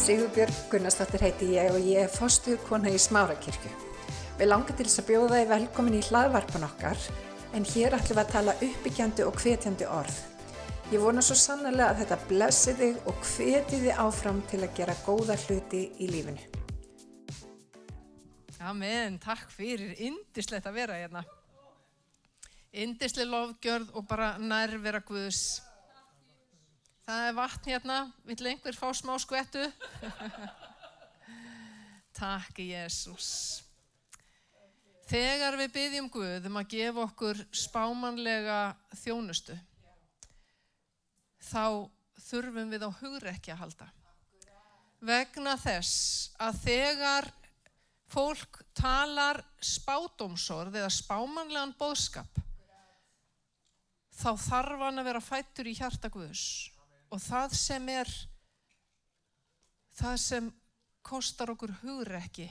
Sigurbjörg Gunnarsdóttir heiti ég og ég er fostuð kona í Smárakirkju. Við langar til þess að bjóða þið velkomin í hlaðvarpan okkar en hér ætlum við að tala uppbyggjandi og hvetjandi orð. Ég vona svo sannlega að þetta blessi þig og hveti þig áfram til að gera góða hluti í lífinu. Amen, takk fyrir, indislegt að vera hérna. Indisleg lofgjörð og bara nærvera Guðs. Það er vatn hérna, vill einhver fá smá skvettu? Takk Jésús. Þegar við byggjum Guð um að gefa okkur spámanlega þjónustu, þá þurfum við á hugrekki að halda. Vegna þess að þegar fólk talar spádomsorð eða spámanlegan bóðskap, þá þarf hann að vera fættur í hjarta Guðs og það sem er það sem kostar okkur hugrekki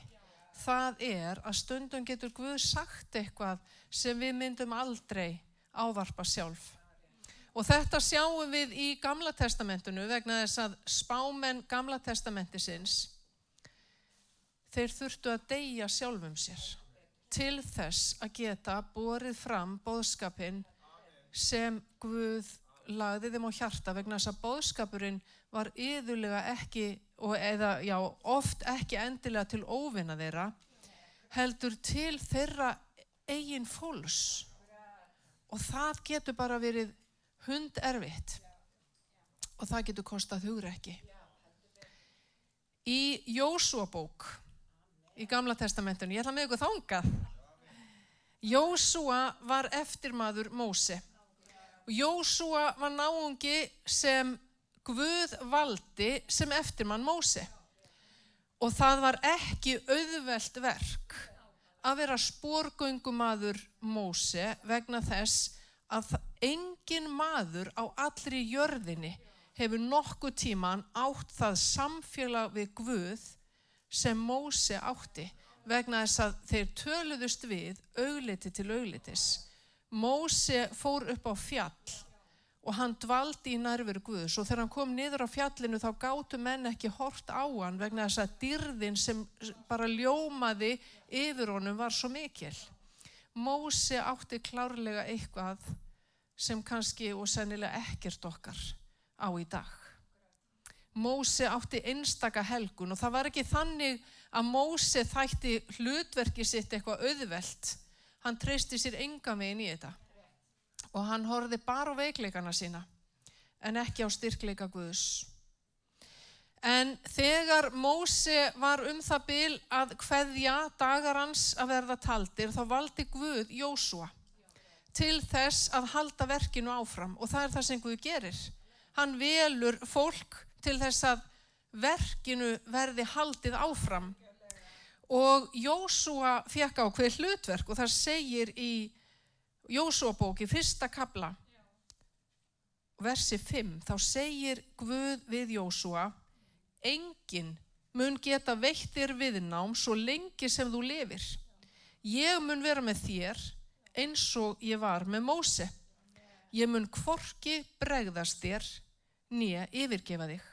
það er að stundum getur Guð sagt eitthvað sem við myndum aldrei ávarpa sjálf. Og þetta sjáum við í Gamla testamentinu vegna þess að spámen Gamla testamentisins þeir þurftu að deyja sjálfum sér til þess að geta borið fram bóðskapin sem Guð lagði þeim á hjarta vegna þess að bóðskapurinn var yðurlega ekki, eða já, oft ekki endilega til óvinna þeirra, heldur til þeirra eigin fólks. Og það getur bara verið hund erfitt og það getur kostað hugrekki. Í Jósúabók, í Gamla testamentinu, ég ætla með ykkur þángað, Jósúa var eftirmaður Mósi. Jósúa var náungi sem Guð valdi sem eftirmann Mósi og það var ekki auðvelt verk að vera spórgöngumadur Mósi vegna þess að engin maður á allri jörðinni hefur nokkuð tíman átt það samfélag við Guð sem Mósi átti vegna þess að þeir töluðust við augliti til auglitis Mósi fór upp á fjall og hann dvaldi í nærveru Guðs og þegar hann kom niður á fjallinu þá gáttu menn ekki hort á hann vegna þess að dyrðin sem bara ljómaði yfir honum var svo mikil. Mósi átti klárlega eitthvað sem kannski og sennilega ekkert okkar á í dag. Mósi átti einstaka helgun og það var ekki þannig að Mósi þætti hlutverki sitt eitthvað auðvelt hann treysti sér enga megin í þetta og hann horfið bara á veikleikana sína en ekki á styrkleika Guðs. En þegar Mósi var um það byl að hveðja dagar hans að verða taldir þá valdi Guð Jósua til þess að halda verkinu áfram og það er það sem Guð gerir. Hann velur fólk til þess að verkinu verði haldið áfram og Jósúa fekk á hver hlutverk og það segir í Jósúa bóki fyrsta kabla versi 5 þá segir Guð við Jósúa engin mun geta veittir viðnám svo lengi sem þú lifir. Ég mun vera með þér eins og ég var með Móse. Ég mun kvorki bregðast þér nýja yfirgefa þig.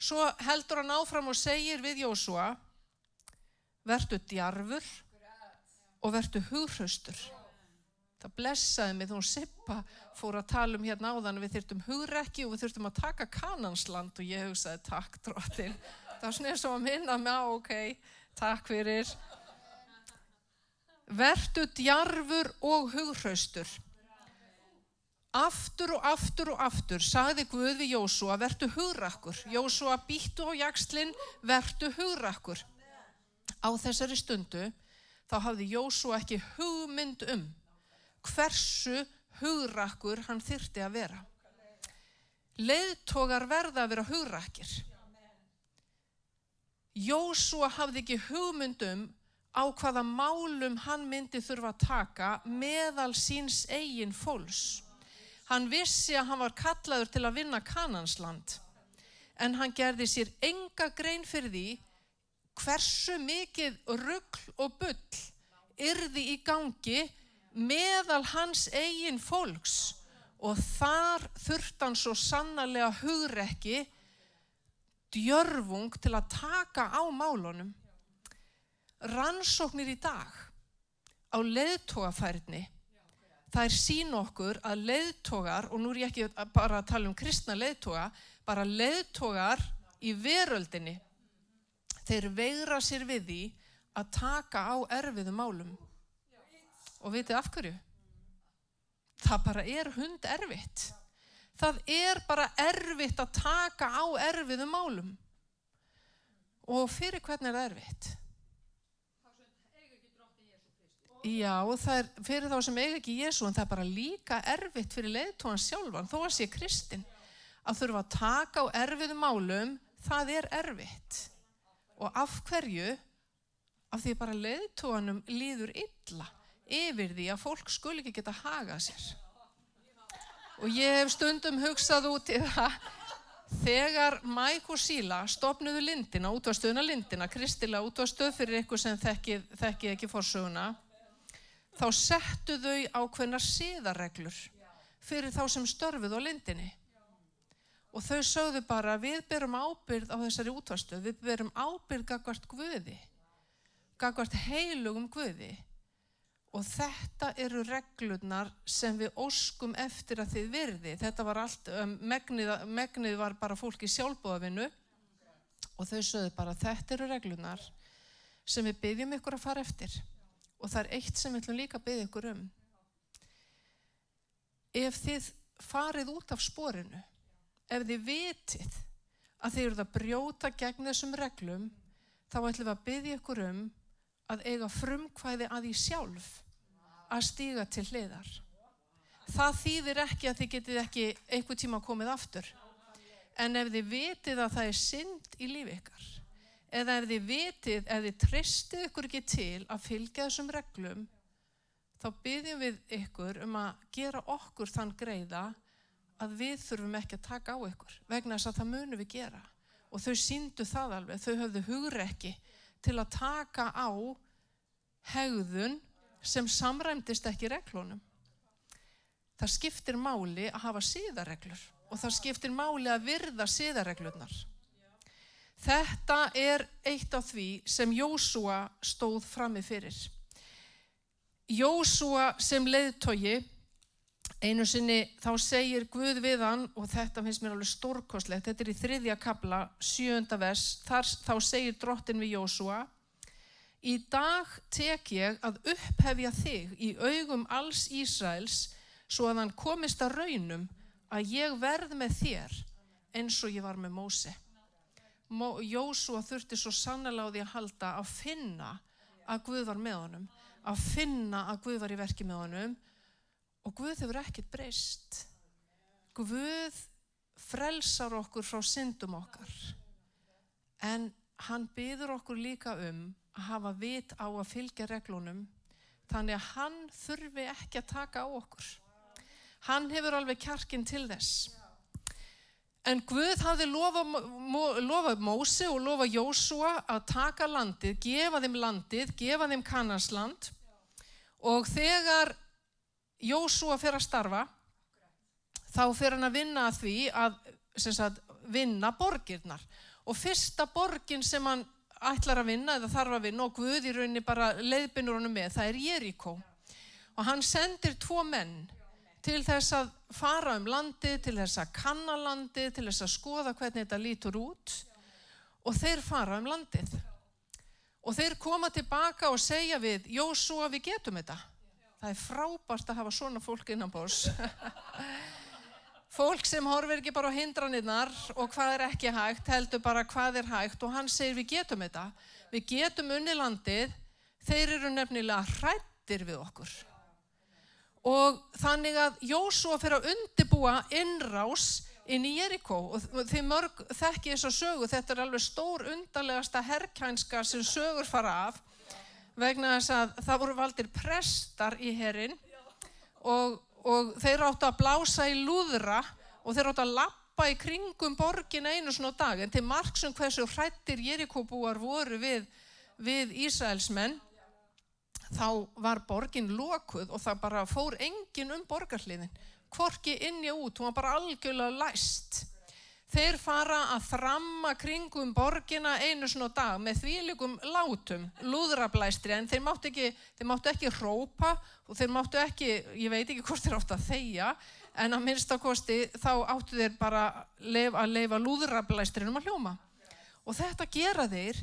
Svo heldur hann áfram og segir við Jósúa vertu djarfur og vertu hughröstur. Það blessaði mig þú Sippa fór að tala um hérna áðan við þurftum hugrekki og við þurftum að taka kanansland og ég hugsaði takk drottin. Það var svona eins og að minna mig á, ok, takk fyrir. Vertu djarfur og hughröstur. Aftur og aftur og aftur sagði Guð við Jósúa, vertu hugrakkur. Jósúa býttu á jakslinn, vertu hugrakkur á þessari stundu þá hafði Jósú ekki hugmynd um hversu hugrakkur hann þyrti að vera. Leðtogar verða að vera hugrakir. Jósú hafði ekki hugmynd um á hvaða málum hann myndi þurfa að taka meðal síns eigin fólks. Hann vissi að hann var kallaður til að vinna kanansland en hann gerði sér enga grein fyrir því hversu mikið ruggl og bull yrði í gangi meðal hans eigin fólks og þar þurft hann svo sannarlega hugrekki djörfung til að taka á málunum. Rannsóknir í dag á leðtógafærni, það er sín okkur að leðtógar, og nú er ég ekki bara að tala um kristna leðtóga, bara leðtógar í veröldinni, þeir veira sér við því að taka á erfiðum málum. Og vitið af hverju? Það bara er hund erfitt. Það er bara erfitt að taka á erfiðum málum. Og fyrir hvernig er það erfitt? Já, það er fyrir þá sem eiga ekki Jésu en það er bara líka erfitt fyrir leiðtóðan sjálfan, þó að sé Kristinn að þurfa að taka á erfiðum málum, það er erfitt. Og af hverju? Af því bara leiðtóðanum líður illa yfir því að fólk skul ekki geta hagað sér. Og ég hef stundum hugsað út í það þegar Mike og Síla stopnuðu lindina, útvarstöðuna lindina, kristilega útvarstöð fyrir ykkur sem þekkið þekki ekki fórsöguna, þá settu þau ákveðnar síðarreglur fyrir þá sem störfuð á lindinni. Og þau sögðu bara við berum ábyrð á þessari útvarstöð, við berum ábyrð gagvart Guði, gagvart heilugum Guði og þetta eru reglurnar sem við óskum eftir að þið virði. Þetta var allt, um, megnið, megnið var bara fólk í sjálfbóðavinu og þau sögðu bara þetta eru reglurnar sem við byggjum ykkur að fara eftir og það er eitt sem við ætlum líka að byggja ykkur um. Ef þið farið út af sporinu, ef þið vitið að þið eruð að brjóta gegn þessum reglum, þá ætlum við að byggja ykkur um að eiga frumkvæði að því sjálf að stíga til hliðar. Það þýðir ekki að þið getið ekki einhver tíma komið aftur. En ef þið vitið að það er synd í lífi ykkar, eða ef þið vitið, ef þið tristið ykkur ekki til að fylgja þessum reglum, þá byggjum við ykkur um að gera okkur þann greiða að við þurfum ekki að taka á ykkur, vegna þess að það munum við gera. Og þau síndu það alveg, þau höfðu hugur ekki til að taka á hegðun sem samræmdist ekki reglunum. Það skiptir máli að hafa síðarreglur og það skiptir máli að virða síðarreglurnar. Þetta er eitt af því sem Jósúa stóð frammi fyrir. Jósúa sem leiðtogi, einu sinni þá segir Guð við hann og þetta finnst mér alveg stórkoslegt, þetta er í þriðja kabla, sjönda vers, þar, þá segir drottin við Jósúa Í dag tek ég að upphefja þig í augum alls Ísraels svo að hann komist að raunum að ég verð með þér eins og ég var með Móse. Jósúa þurfti svo því að halda að finna að Guð var með honum, að finna að Guð var í verki með honum og Guð hefur ekkert breyst. Guð frelsar okkur frá syndum okkar en hann byður okkur líka um að hafa vit á að fylgja reglunum þannig að hann þurfi ekki að taka á okkur. Hann hefur alveg kjarkin til þess. En Guð hafði lofað lofa Mósi og lofað Jósua að taka landið, gefa þeim landið, gefa þeim kannasland og þegar Jósua fer að starfa þá fer hann að vinna að því að sagt, vinna borgirnar. Og fyrsta borgin sem hann ætlar að vinna eða þarf að vinna og Guð í rauninni bara leiðbynur honum með, það er Jeríkó og hann sendir tvo menn til þess að fara um landið, til þess að kanna landið, til þess að skoða hvernig þetta lítur út. Og þeir fara um landið. Og þeir koma tilbaka og segja við Jósúa við getum þetta það er frábært að hafa svona fólk innan bós Fólk sem horfir ekki bara á hindranirnar og hvað er ekki hægt, heldur bara hvað er hægt og hann segir við getum þetta. Við getum unni landið, þeir eru nefnilega hrættir við okkur. Og þannig að Jósúa fyrir að undibúa innrás inn í Jerikó. Og því mörg þekki þess að sögu, þetta er alveg stór undarlegasta herrkænska sem sögur fara af vegna þess að það voru valdir prestar í herrin og og þeir áttu að blása í lúðra og þeir áttu að lappa í kringum borgin einu svona dag. En til margsum hversu hrættir Jerikóbúar voru við, við Ísraelsmenn þá var borgin lokuð og það bara fór engin um borgarliðin hvorki inn í út, hún var bara algjörlega læst þeir fara að þramma kringum borgina einu svona dag með þvílikum látum, lúðrablæstri, en þeir máttu ekki, ekki hrópa og þeir máttu ekki, ég veit ekki hvort þeir áttu að þeia, en að minnstakosti þá áttu þeir bara leif, að leifa lúðrablæstrinum að hljóma. Og þetta gera þeir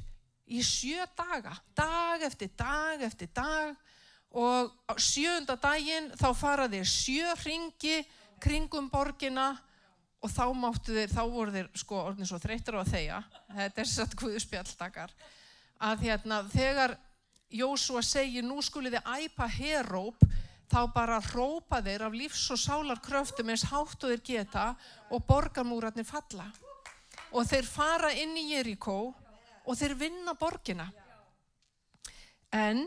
í sjö daga, dag eftir dag eftir dag og sjönda daginn þá fara þeir sjö ringi kringum borgina og þá máttu þeir, þá voru þeir sko orðin svo þreytur á að þeia, þetta er satt guðspjalldakar, að hérna þegar Jósúa segir nú skulið þið æpa heróp, þá bara hrópa þeir af lífs og sálar kröftum eins háttu þeir geta og borgarmúratnir falla. Og þeir fara inn í Jeríkó og þeir vinna borgina. En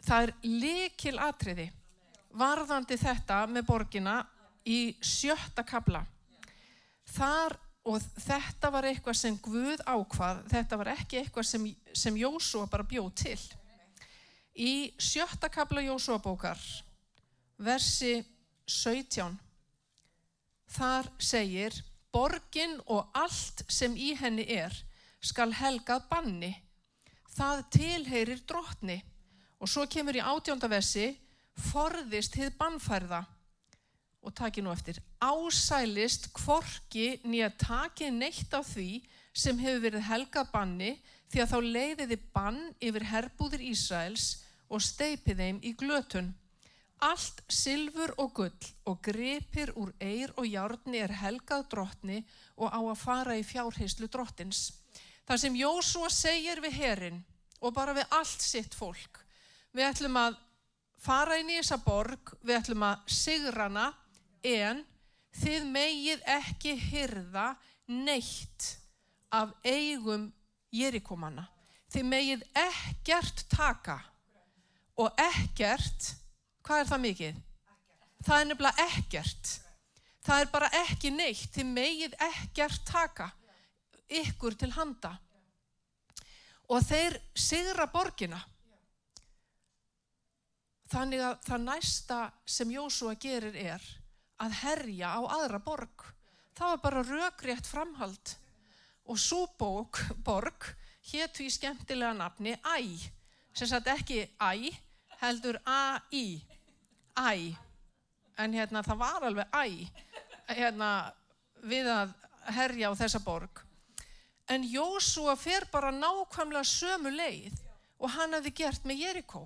það er likil atriði varðandi þetta með borgina í sjötta kabla. Þar og þetta var eitthvað sem Guð ákvað, þetta var ekki eitthvað sem, sem Jósúa bara bjóð til. Í sjötta kabla Jósúa bókar, versi 17, þar segir, borgin og allt sem í henni er skal helgað banni. Það tilheyrir drotni. Og svo kemur í átjóndavessi, forðist hið bannfærða og taki nú eftir, ásælist kvorki nýja taki neitt á því sem hefur verið helgað banni því að þá leiðiði bann yfir herbúðir Ísraels og steipið þeim í glötun. Allt silfur og gull og grepir úr eir og járni er helgað drottni og á að fara í fjárheislu drottins. Það sem Jósúa segir við herin og bara við allt sitt fólk, við ætlum að fara inn í þessa borg, við ætlum að sigra hana en þið megið ekki hyrða neitt af eigum jerikomanna. Þið megið ekkert taka og ekkert, hvað er það mikið? Það er nefnilega ekkert. Það er bara ekki neitt. Þið megið ekkert taka ykkur til handa. Og þeir sigra borgina. Þannig að það næsta sem Jósúa gerir er að herja á aðra borg. Það var bara rökrétt framhald og svo bók, borg héttu í skemmtilega nafni Æ, sem sagt ekki Æ, heldur A-I, Æ, en hérna það var alveg Æ, hérna við að herja á þessa borg. En Jósúa fer bara nákvæmlega sömu leið og hann hefði gert með Jerikó.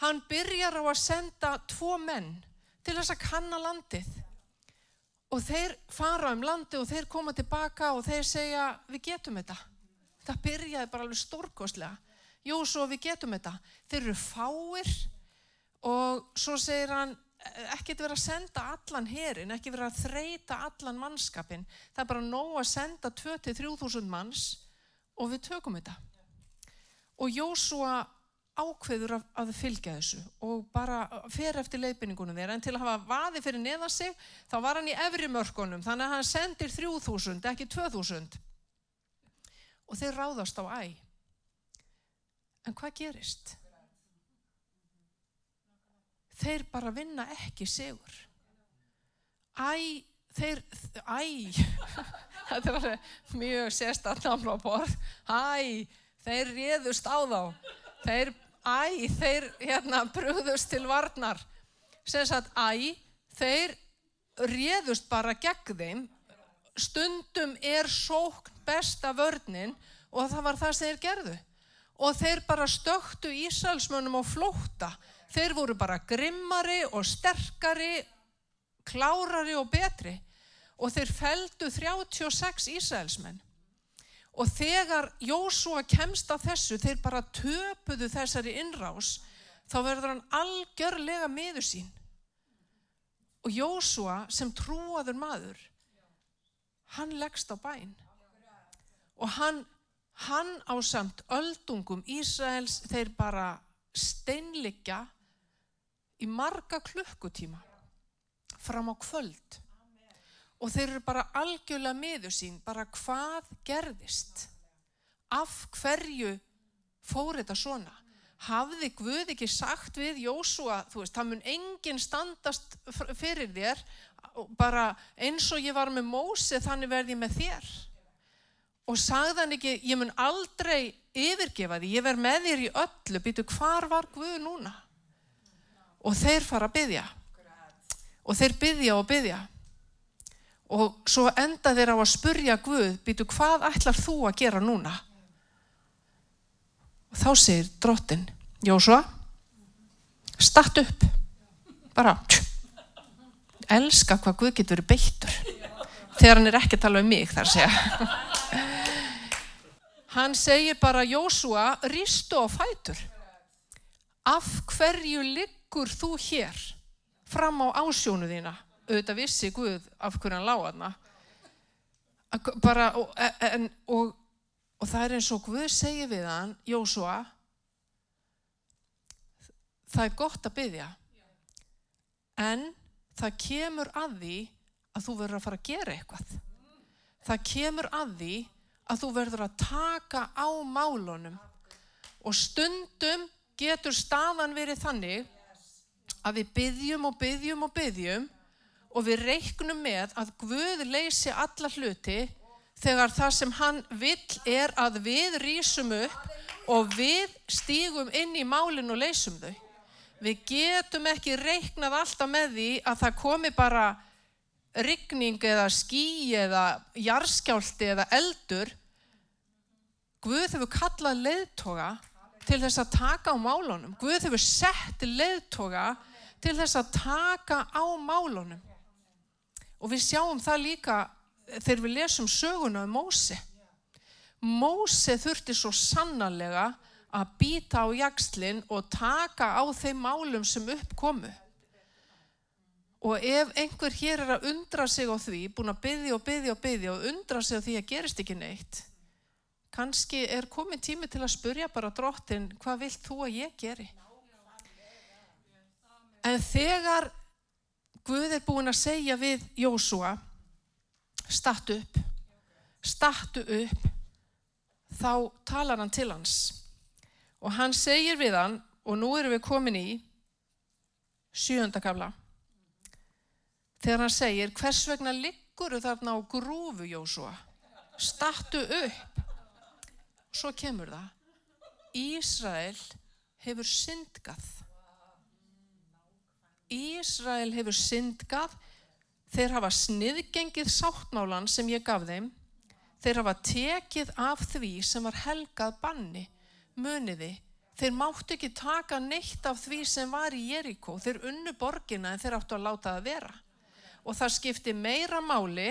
Hann byrjar á að senda tvo menn til þess að kanna landið og þeir fara um landi og þeir koma tilbaka og þeir segja við getum þetta. Það byrjaði bara alveg stórkoslega. Jú, svo við getum þetta. Þeir eru fáir og svo segir hann ekkert verið að senda allan herin, ekki verið að þreita allan mannskapin. Það er bara nóg að senda 23.000 manns og við tökum þetta. Og Jósúa ákveður að, að fylgja þessu og bara fer eftir leiðbynningunum þeirra. En til að hafa vaði fyrir neða sig þá var hann í efri mörkunum þannig að hann sendir 3000 ekki 2000 og þeir ráðast á æ. En hvað gerist? Þeir bara vinna ekki sigur. Æ þeir, æ. Þetta var mjög sérstaklega á borð. Æ, þeir réðust á þá þeir æ, þeir hérna brúðust til varnar. Sem sagt æ, þeir réðust bara gegn þeim. Stundum er sókn besta vörnin og það var það sem þeir gerðu. Og þeir bara stöktu Ísælsmönnum á flóta þeir voru bara grimmari og sterkari klárari og betri. Og þeir feldu 36 Ísælsmenn Og þegar Jósúa kemst af þessu, þeir bara töpuðu þessari innrás, þá verður hann algjörlega miður sín. Og Jósúa sem trúaður maður, hann leggst á bæn. Og hann, hann á samt öldungum Ísraels, þeir bara steinleggja í marga klukkutíma fram á kvöld og þeir eru bara algjörlega miður sín, bara hvað gerðist? Af hverju fór þetta svona? Hafði Guð ekki sagt við Jósúa, þú veist, það mun enginn standast fyrir þér, bara eins og ég var með Mósi þannig verði ég með þér. og sagði hann ekki, ég mun aldrei yfirgefa því, ég verð með þér í öllu, býtu hvar var Guð núna? Og þeir fara að byggja. Og þeir byggja og byggja. Og svo enda þeir á að spurja Guð, býtu hvað ætlar þú að gera núna? Og þá segir drottin, Jósua, start upp, bara, tjú, elska hvað Guð getur verið beittur. Þegar hann er ekki að tala um mig þar segja. Hann segir bara, Jósua, ristu á fætur. Af hverju liggur þú hér fram á ásjónu þína? Auðvitað vissi Guð af hverju hann lág aðna. Bara, og, en, og, og það er eins og Guð segir við hann, Jósua, það er gott að byggja, en það kemur að því að þú verður að fara að gera eitthvað. Það kemur að því að þú verður að taka á málunum og stundum getur staðan verið þannig að við byggjum og byggjum og byggjum og við reiknum með að Guð leysi alla hluti þegar það sem hann vill er að við rýsum upp og við stígum inn í málinn og leysum þau. Við getum ekki reiknað alltaf með því að það komi bara rigning eða skí eða jarskjálti eða eldur Guð hefur kallað leiðtoga til þess að taka á málunum. Guð hefur sett leiðtoga til þess að taka á málunum. Og við sjáum það líka þegar við lesum söguna um Mósi. Mósi þurfti svo sannarlega að býta á jakslinn og taka á þeim málum sem uppkomu. Og ef einhver hér er að undra sig á því, búin að byggja og byggja og byggja og undra sig á því að gerist ekki neitt, kannski er komin tími til að spurja bara drottin hvað vilt þú að ég geri en þegar Guð er búin að segja við Jósua startu upp startu upp. Þá talar hann til hans og hann segir við hann og nú erum við komin í sjöndakafla þegar hann segir hvers vegna liggur þarna á grúfu Jósua startu upp. Svo kemur það. Ísrael hefur syndgað Ísrael hefur syndgað þeir hafa sniðgengið sáttmálan sem ég gaf þeim þeir hafa tekið af því sem var helgað banni muniði þeir máttu ekki taka neitt af því sem var í Jeríkó þeir unnu borgina en þeir áttu að láta það vera og það skipti meira máli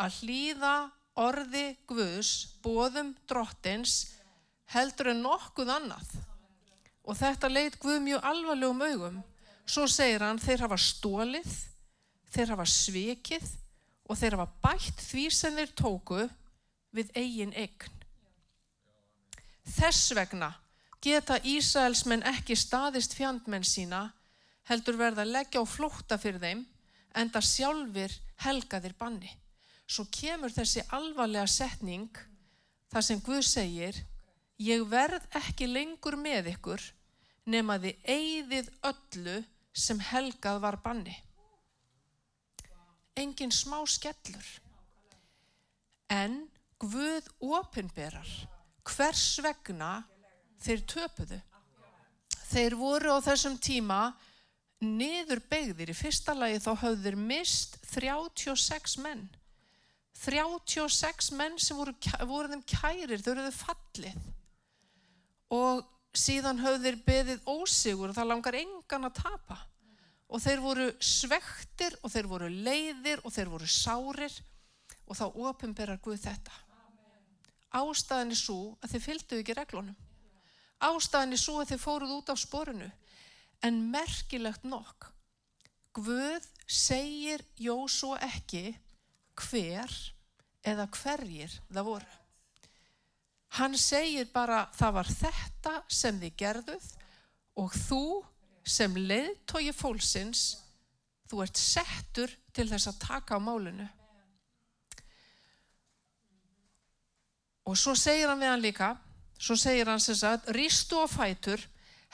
að hlýða orði Guðs, bóðum drottins, heldur en nokkuð annað. Og þetta leit Guð mjög alvarlegum augum. Svo segir hann, þeir hafa stólið, þeir hafa svikið og þeir hafa bætt því sem þeir tóku við eigin eign. Þess vegna geta Ísraelsmenn ekki staðist fjandmenn sína, heldur verða að leggja á flótta fyrir þeim, en það sjálfur helgaðir banni svo kemur þessi alvarlega setning þar sem Guð segir ég verð ekki lengur með ykkur nema þið eigðið öllu sem helgað var banni. Engin smá skellur. En Guð opinberar hvers vegna þeir töpuðu. Þeir voru á þessum tíma niður begðir. Í fyrsta lagi þá höfðu þeir mist 36 menn. 36 menn sem voru, voru þeim kærir, þau eruðu fallið og síðan höfðu þeir beðið ósigur og það langar engan að tapa og þeir voru svektir og þeir voru leiðir og þeir voru sárir og þá ofinberar Guð þetta. Ástæðan er svo að þeir fylgdu ekki reglunum. Ástæðan er svo að þeir fóruð út á sporinu en merkilegt nokk. Guð segir Jósú ekki hver eða hverjir það voru. Hann segir bara það var þetta sem þið gerðuð og þú sem leiðtói fólksins, þú ert settur til þess að taka á málinu. Og svo segir hann við hann líka, svo segir hann sem sagt, rístu á fætur,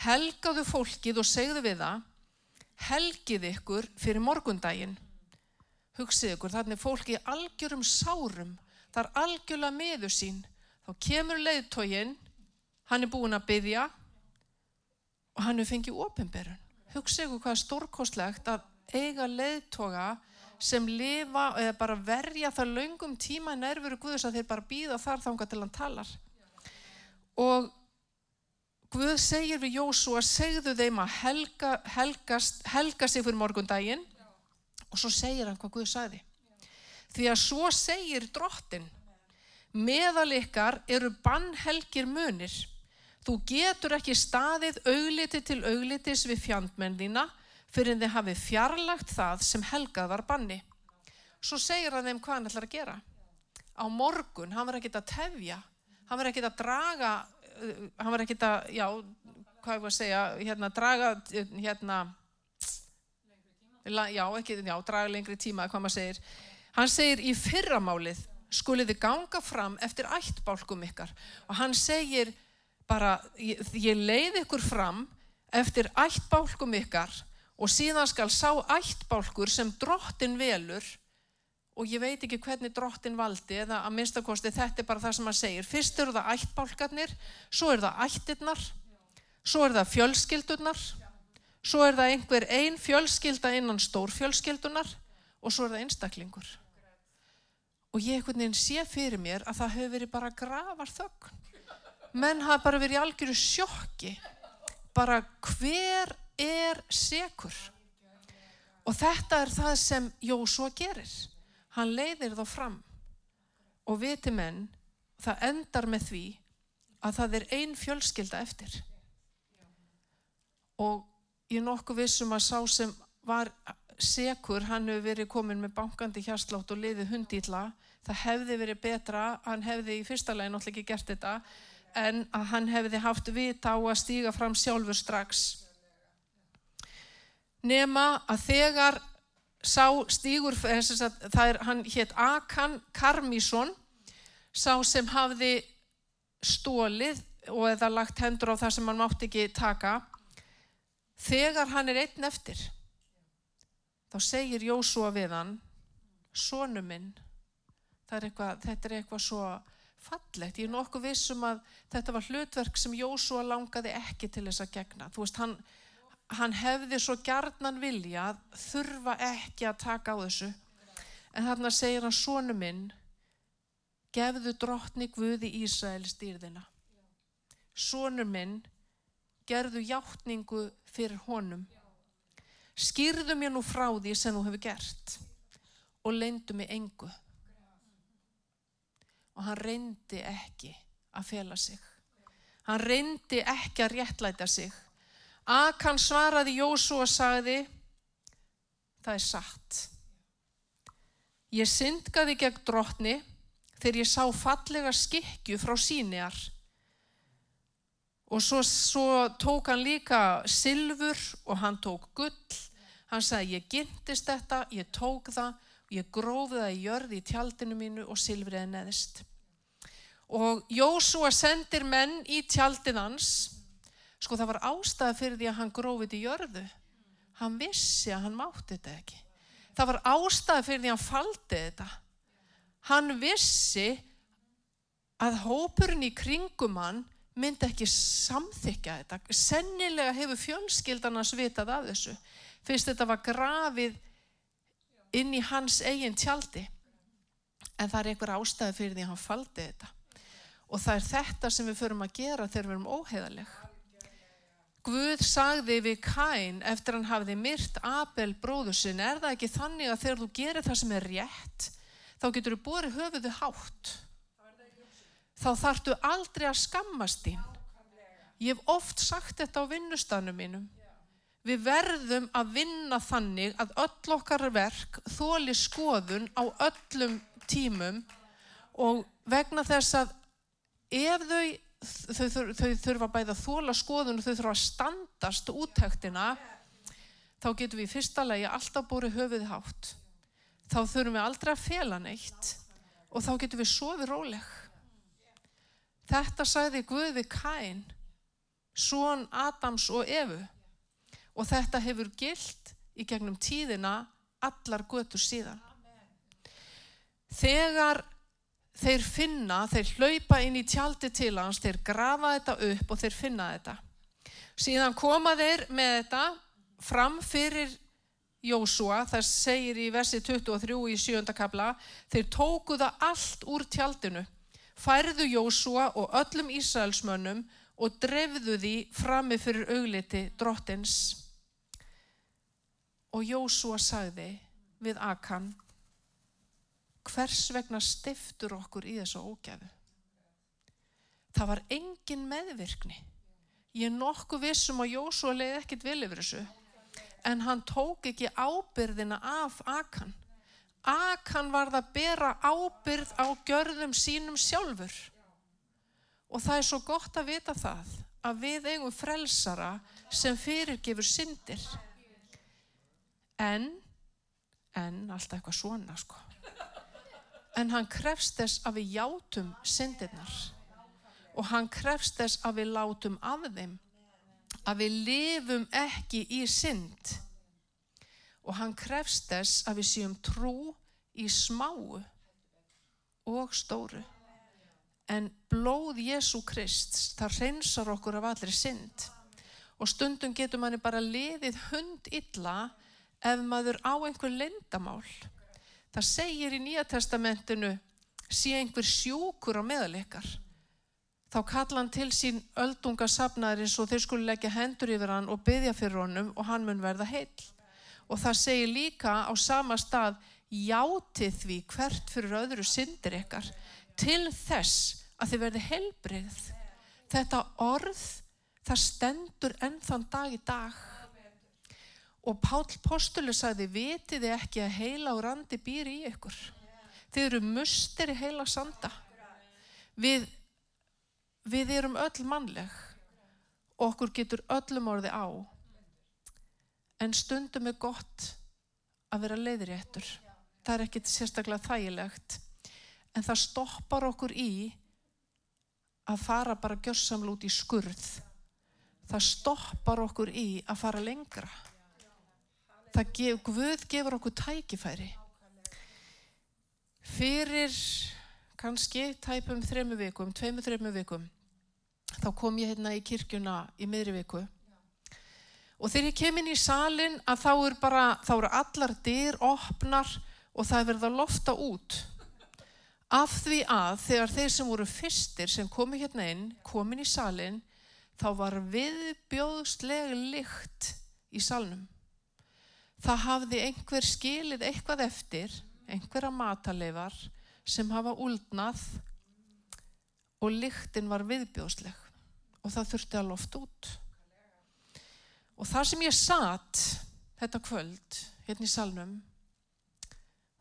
helgaðu fólkið og segðu við það, helgið ykkur fyrir morgundaginn hugsið ykkur, þannig fólki algjörum sárum, það er algjörlega miður sín, þá kemur leiðtógin, hann er búin að byggja og hann er fengið ofinberun. Hugsa ykkur hvað stórkostlegt að eiga leiðtoga sem lifa eða bara verja það laungum tíma í nærveru Guðs að þeir bara býða þar þánga til hann talar. Og Guð segir við Jósu að segðu þeim að helga, helgast, helga sig fyrir morgundaginn og svo segir hann hvað Guð sagði. Því að svo segir drottin, meðal ykkar eru bannhelgir munir. Þú getur ekki staðið augliti til auglitis við fjandmennina fyrir þið hafi fjarlagt það sem helgað var banni. Svo segir hann þeim hvað hann ætlar að gera. Á morgun, hann var ekki að tefja, hann var ekki að draga, uh, hann var ekki að, já, hvað er það að segja, hérna, draga, hérna, já, ekki, já, draga lengri tíma, hvað maður segir. Hann segir í fyrramálið skuliði ganga fram eftir ættbálkum ykkar. Og hann segir bara, ég, ég leið ykkur fram eftir ættbálkum ykkar og síðan skal sá ættbálkur sem drottin velur og ég veit ekki hvernig drottin valdi eða að minnstakosti þetta er bara það sem hann segir. Fyrst eru það ættbálkarnir svo eru það ættirnar svo eru það fjölskyldurnar svo er það einhver ein fjölskylda innan stórfjölskyldunar og svo er það einstaklingur og ég einhvern veginn sé fyrir mér að það hefur verið bara gravar þögn menn hafa bara verið í algjöru sjokki bara hver er sekur. Og þetta er það sem Jósua gerir. Hann leiðir þá fram og viti menn, það endar með því að það er ein fjölskylda eftir. Og ég nokkuð vissum að sá sem var sekur, hann hefur verið komin með bankandi hjarslátt og liðið hundýtla. Það hefði verið betra, hann hefði í fyrsta legin náttúrulega ekki gert þetta, en að hann hefði haft vita á að stíga fram sjálfur strax. Nema að þegar sá stígur, það er hann hétt Akan Karmísson, sá sem hafði stólið og eða lagt hendur á það sem hann mátti ekki taka, þegar hann er einn eftir, þá segir Jósúa við hann, sónu minn, er eitthvað, þetta er eitthvað svo fallegt, ég er nokkuð vissum að þetta var hlutverk sem Jósúa langaði ekki til þess að gegna, þú veist, hann, hann hefði svo gjarnan vilja þurfa ekki að taka á þessu. En þarna segir hann sónu minn gefðu drottni Guði Ísrael stýrðina sónu minn gerðu hjáttningu fyrir honum. Skýrðu mér nú frá því sem þú hefur gert og leindu mig engu og hann reyndi ekki að fela sig hann reyndi ekki að réttlæta sig Akan svaraði Jósu og sagði, það er satt. Ég syndgaði gegn drotni þegar ég sá fallega skikju frá síniar. Og svo, svo tók hann líka silfur og hann tók gull. Hann sagði, ég gintist þetta, ég tók það, ég gróði það í jörði í tjaldinu mínu og silfriði neðist. Og Jósua sendir menn í tjaldið hans Sko það var ástæða fyrir því að hann grófið í jörðu. Hann vissi að hann mátti þetta ekki. Það var ástæða fyrir því að hann faldi þetta. Hann vissi að hópurinn í kringum hann myndi ekki samþykja þetta. Sennilega hefur fjölskyldarnas vitað af þessu. Fyrst þetta var grafið inn í hans eigin tjaldi. En það er einhver ástæði fyrir því að hann faldi þetta. Og það er þetta sem við förum að gera þegar við erum óheðaleg. Guð sagði við Kain eftir hann hafði myrt Abel bróður sin, er það ekki þannig að þegar þú gerir það sem er rétt, þá getur þú borið höfuðu hátt. Þá þartu aldrei að skammast þín. Ég hef oft sagt þetta á vinnustanum mínum. Við verðum að vinna þannig að öll okkar verk þóli skoðun á öllum tímum og vegna þess að ef þau þau, þau, þau þurfa bæða að þóla skoðun og þau þurfa að standast útæktina þá getum við í fyrsta lagi alltaf búið höfuð hátt. Þá þurfum við aldrei að fela neitt og þá getum við sofið róleg. Þetta sagði Guði Kain són Adams og Evu og þetta hefur gilt í gegnum tíðina allar götur síðan þegar þeir finna, þeir hlaupa inn í tjaldi til hans, þeir grafa þetta upp og þeir finna þetta. Síðan koma þeir með þetta fram fyrir Jósua, það segir í versi 23 í 7. kabla, þeir tóku það allt úr tjaldinu, færðu Jósua og öllum Ísraelsmönnum og drefðu því frammi fyrir augliti drottins. Og Jósua sagði við Akan, hvers vegna stiftur okkur í þessu ógæfu? Það var engin meðvirkni. Ég er nokkuð vissum að Jósua leiði ekkit vel yfir þessu, en hann tók ekki ábyrðina af Akan. Akan var það að bera ábyrð á gjörðum sínum sjálfur. Og það er svo gott að vita það, að við eigum frelsara sem fyrirgefur syndir. En, en, alltaf eitthvað svona sko. En hann krefst þess að við játum syndirnar. Og hann krefst þess að við látum af þeim að við lifum ekki í synd. Og hann krefst þess að við séum trú í smáu og stóru. En blóð Jésu Krist það reynsar okkur af allir synd. Og stundum getur manni bara liðið hund illa ef maður á einhver lendamál Það segir í Nýja testamentinu sé einhver sjúkur á meðalikar. Þá kalla hann til sín öldunga sapnaðarins og þeir skulle leggja hendur yfir hann og byggja fyrir honum og hann mun verða heil. Og það segir líka á sama stað játið því hvert fyrir öðru syndir ykkar til þess að þið verði heilbreyð. Þetta orð það stendur ennþann dag í dag og Pál Postulu sagði vitiði ekki að heila og randi býr í ykkur? Þið eru mustir í heila sanda. Við, við erum öll mannleg. Og okkur getur öllum orði á. En stundum er gott að vera leiðréttur. Það er ekkit sérstaklega þægilegt. En það stoppar okkur í að fara bara gjörsamlu út í skurð. Það stoppar okkur í að fara lengra gef, Guð gefur okkur tækifæri. Fyrir kannski tæpum þremu vikum, tveimu þremu vikum þá kom ég hérna í kirkjuna í miðri viku. Og þegar ég kem inn í salin að þá eru bara, þá eru allar dyr opnar og það er verið að lofta út. Af því að þegar þeir sem voru fyrstir sem komi hérna inn, komin í salin þá var viðbjóðslega lykt í salnum það hafði einhver skilið eitthvað eftir, einhverja mataleifar sem hafa úldnað og lyktin var viðbjóðsleg og það þurfti að loft út. Og þar sem ég satt þetta kvöld hérna í salnum,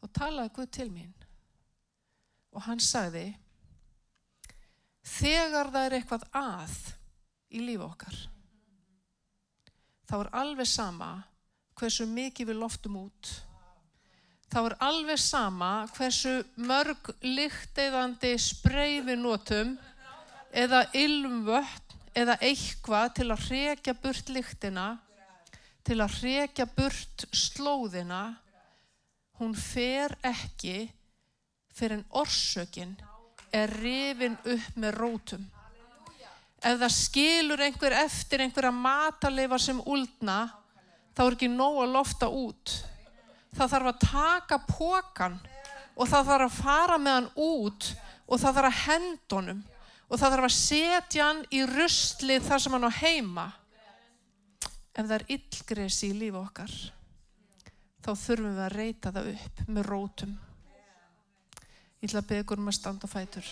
þá talaði Guð til mín og hann sagði, þegar það er eitthvað að í lífu okkar, þá er alveg sama hversu mikið við loftum út. Þá er alveg sama hversu mörg lykteiðandi sprey við notum eða ilmvött eða eitthvað til að hrekja burt lyktina, til að hrekja burt slóðina. Hún fer ekki fyrir en orsökin er rifin upp með rótum. Ef það skilur einhver eftir einhverja mataleifa sem úldna, þá er ekki nóg að lofta út. Það þarf að taka pókan og það þarf að fara með hann út og það þarf að hendunum og það þarf að setja hann í rustlið þar sem hann á heima. Ef það er illgresi í lífu okkar, þá þurfum við að reyta það upp með rótum. Ég ætla að ykkur um að standa fætur.